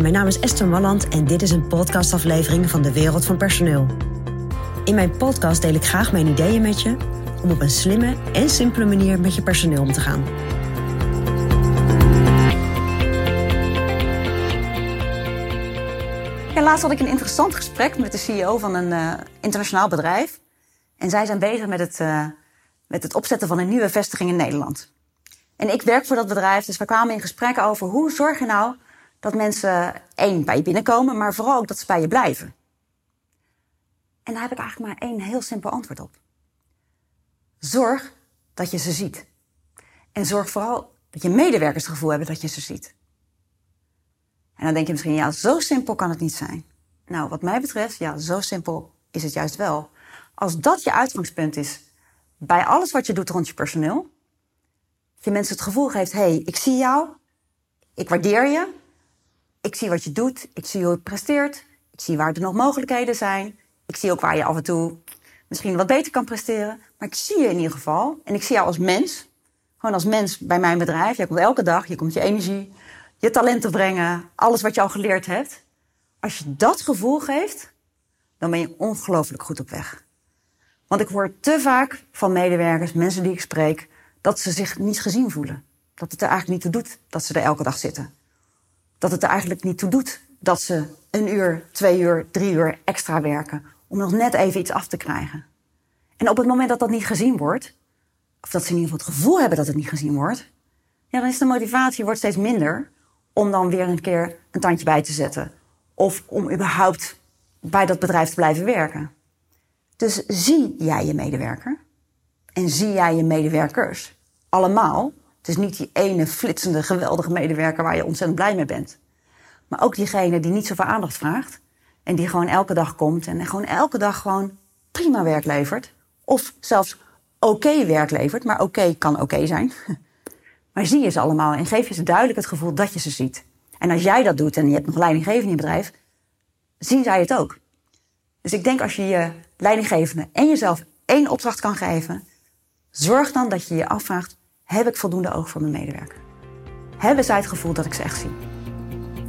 Mijn naam is Esther Malland en dit is een podcastaflevering van de Wereld van Personeel. In mijn podcast deel ik graag mijn ideeën met je om op een slimme en simpele manier met je personeel om te gaan. Ja, laatst had ik een interessant gesprek met de CEO van een uh, internationaal bedrijf. En zij zijn bezig met het, uh, met het opzetten van een nieuwe vestiging in Nederland. En ik werk voor dat bedrijf, dus we kwamen in gesprek over hoe zorg je nou dat mensen één bij je binnenkomen, maar vooral ook dat ze bij je blijven. En daar heb ik eigenlijk maar één heel simpel antwoord op. Zorg dat je ze ziet. En zorg vooral dat je medewerkers het gevoel hebben dat je ze ziet. En dan denk je misschien, ja, zo simpel kan het niet zijn. Nou, wat mij betreft, ja, zo simpel is het juist wel. Als dat je uitgangspunt is bij alles wat je doet rond je personeel, dat je mensen het gevoel geeft, hé, hey, ik zie jou, ik waardeer je, ik zie wat je doet, ik zie hoe je presteert, ik zie waar er nog mogelijkheden zijn, ik zie ook waar je af en toe misschien wat beter kan presteren, maar ik zie je in ieder geval en ik zie jou als mens, gewoon als mens bij mijn bedrijf. Jij komt elke dag, je komt je energie, je talenten brengen, alles wat je al geleerd hebt. Als je dat gevoel geeft, dan ben je ongelooflijk goed op weg. Want ik hoor te vaak van medewerkers, mensen die ik spreek, dat ze zich niet gezien voelen. Dat het er eigenlijk niet toe doet dat ze er elke dag zitten. Dat het er eigenlijk niet toe doet dat ze een uur, twee uur, drie uur extra werken om nog net even iets af te krijgen. En op het moment dat dat niet gezien wordt, of dat ze in ieder geval het gevoel hebben dat het niet gezien wordt, ja, dan is de motivatie wordt steeds minder om dan weer een keer een tandje bij te zetten. Of om überhaupt bij dat bedrijf te blijven werken. Dus zie jij je medewerker en zie jij je medewerkers allemaal. Het is niet die ene flitsende, geweldige medewerker waar je ontzettend blij mee bent. Maar ook diegene die niet zoveel aandacht vraagt. En die gewoon elke dag komt en gewoon elke dag gewoon prima werk levert. Of zelfs oké werk levert, maar oké kan oké zijn. Maar zie je ze allemaal en geef je ze duidelijk het gevoel dat je ze ziet. En als jij dat doet en je hebt nog leidinggevende in je bedrijf, zien zij het ook. Dus ik denk als je je leidinggevende en jezelf één opdracht kan geven, zorg dan dat je je afvraagt: heb ik voldoende oog voor mijn medewerker? Hebben zij het gevoel dat ik ze echt zie?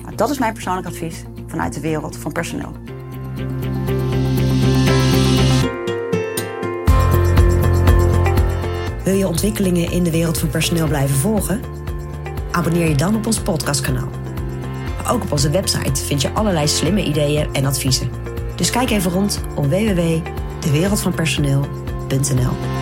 Nou, dat is mijn persoonlijk advies vanuit de wereld van personeel. Wil je ontwikkelingen in de wereld van personeel blijven volgen? Abonneer je dan op ons podcastkanaal. ook op onze website vind je allerlei slimme ideeën en adviezen. Dus kijk even rond op www.dewereldvanpersoneel.nl.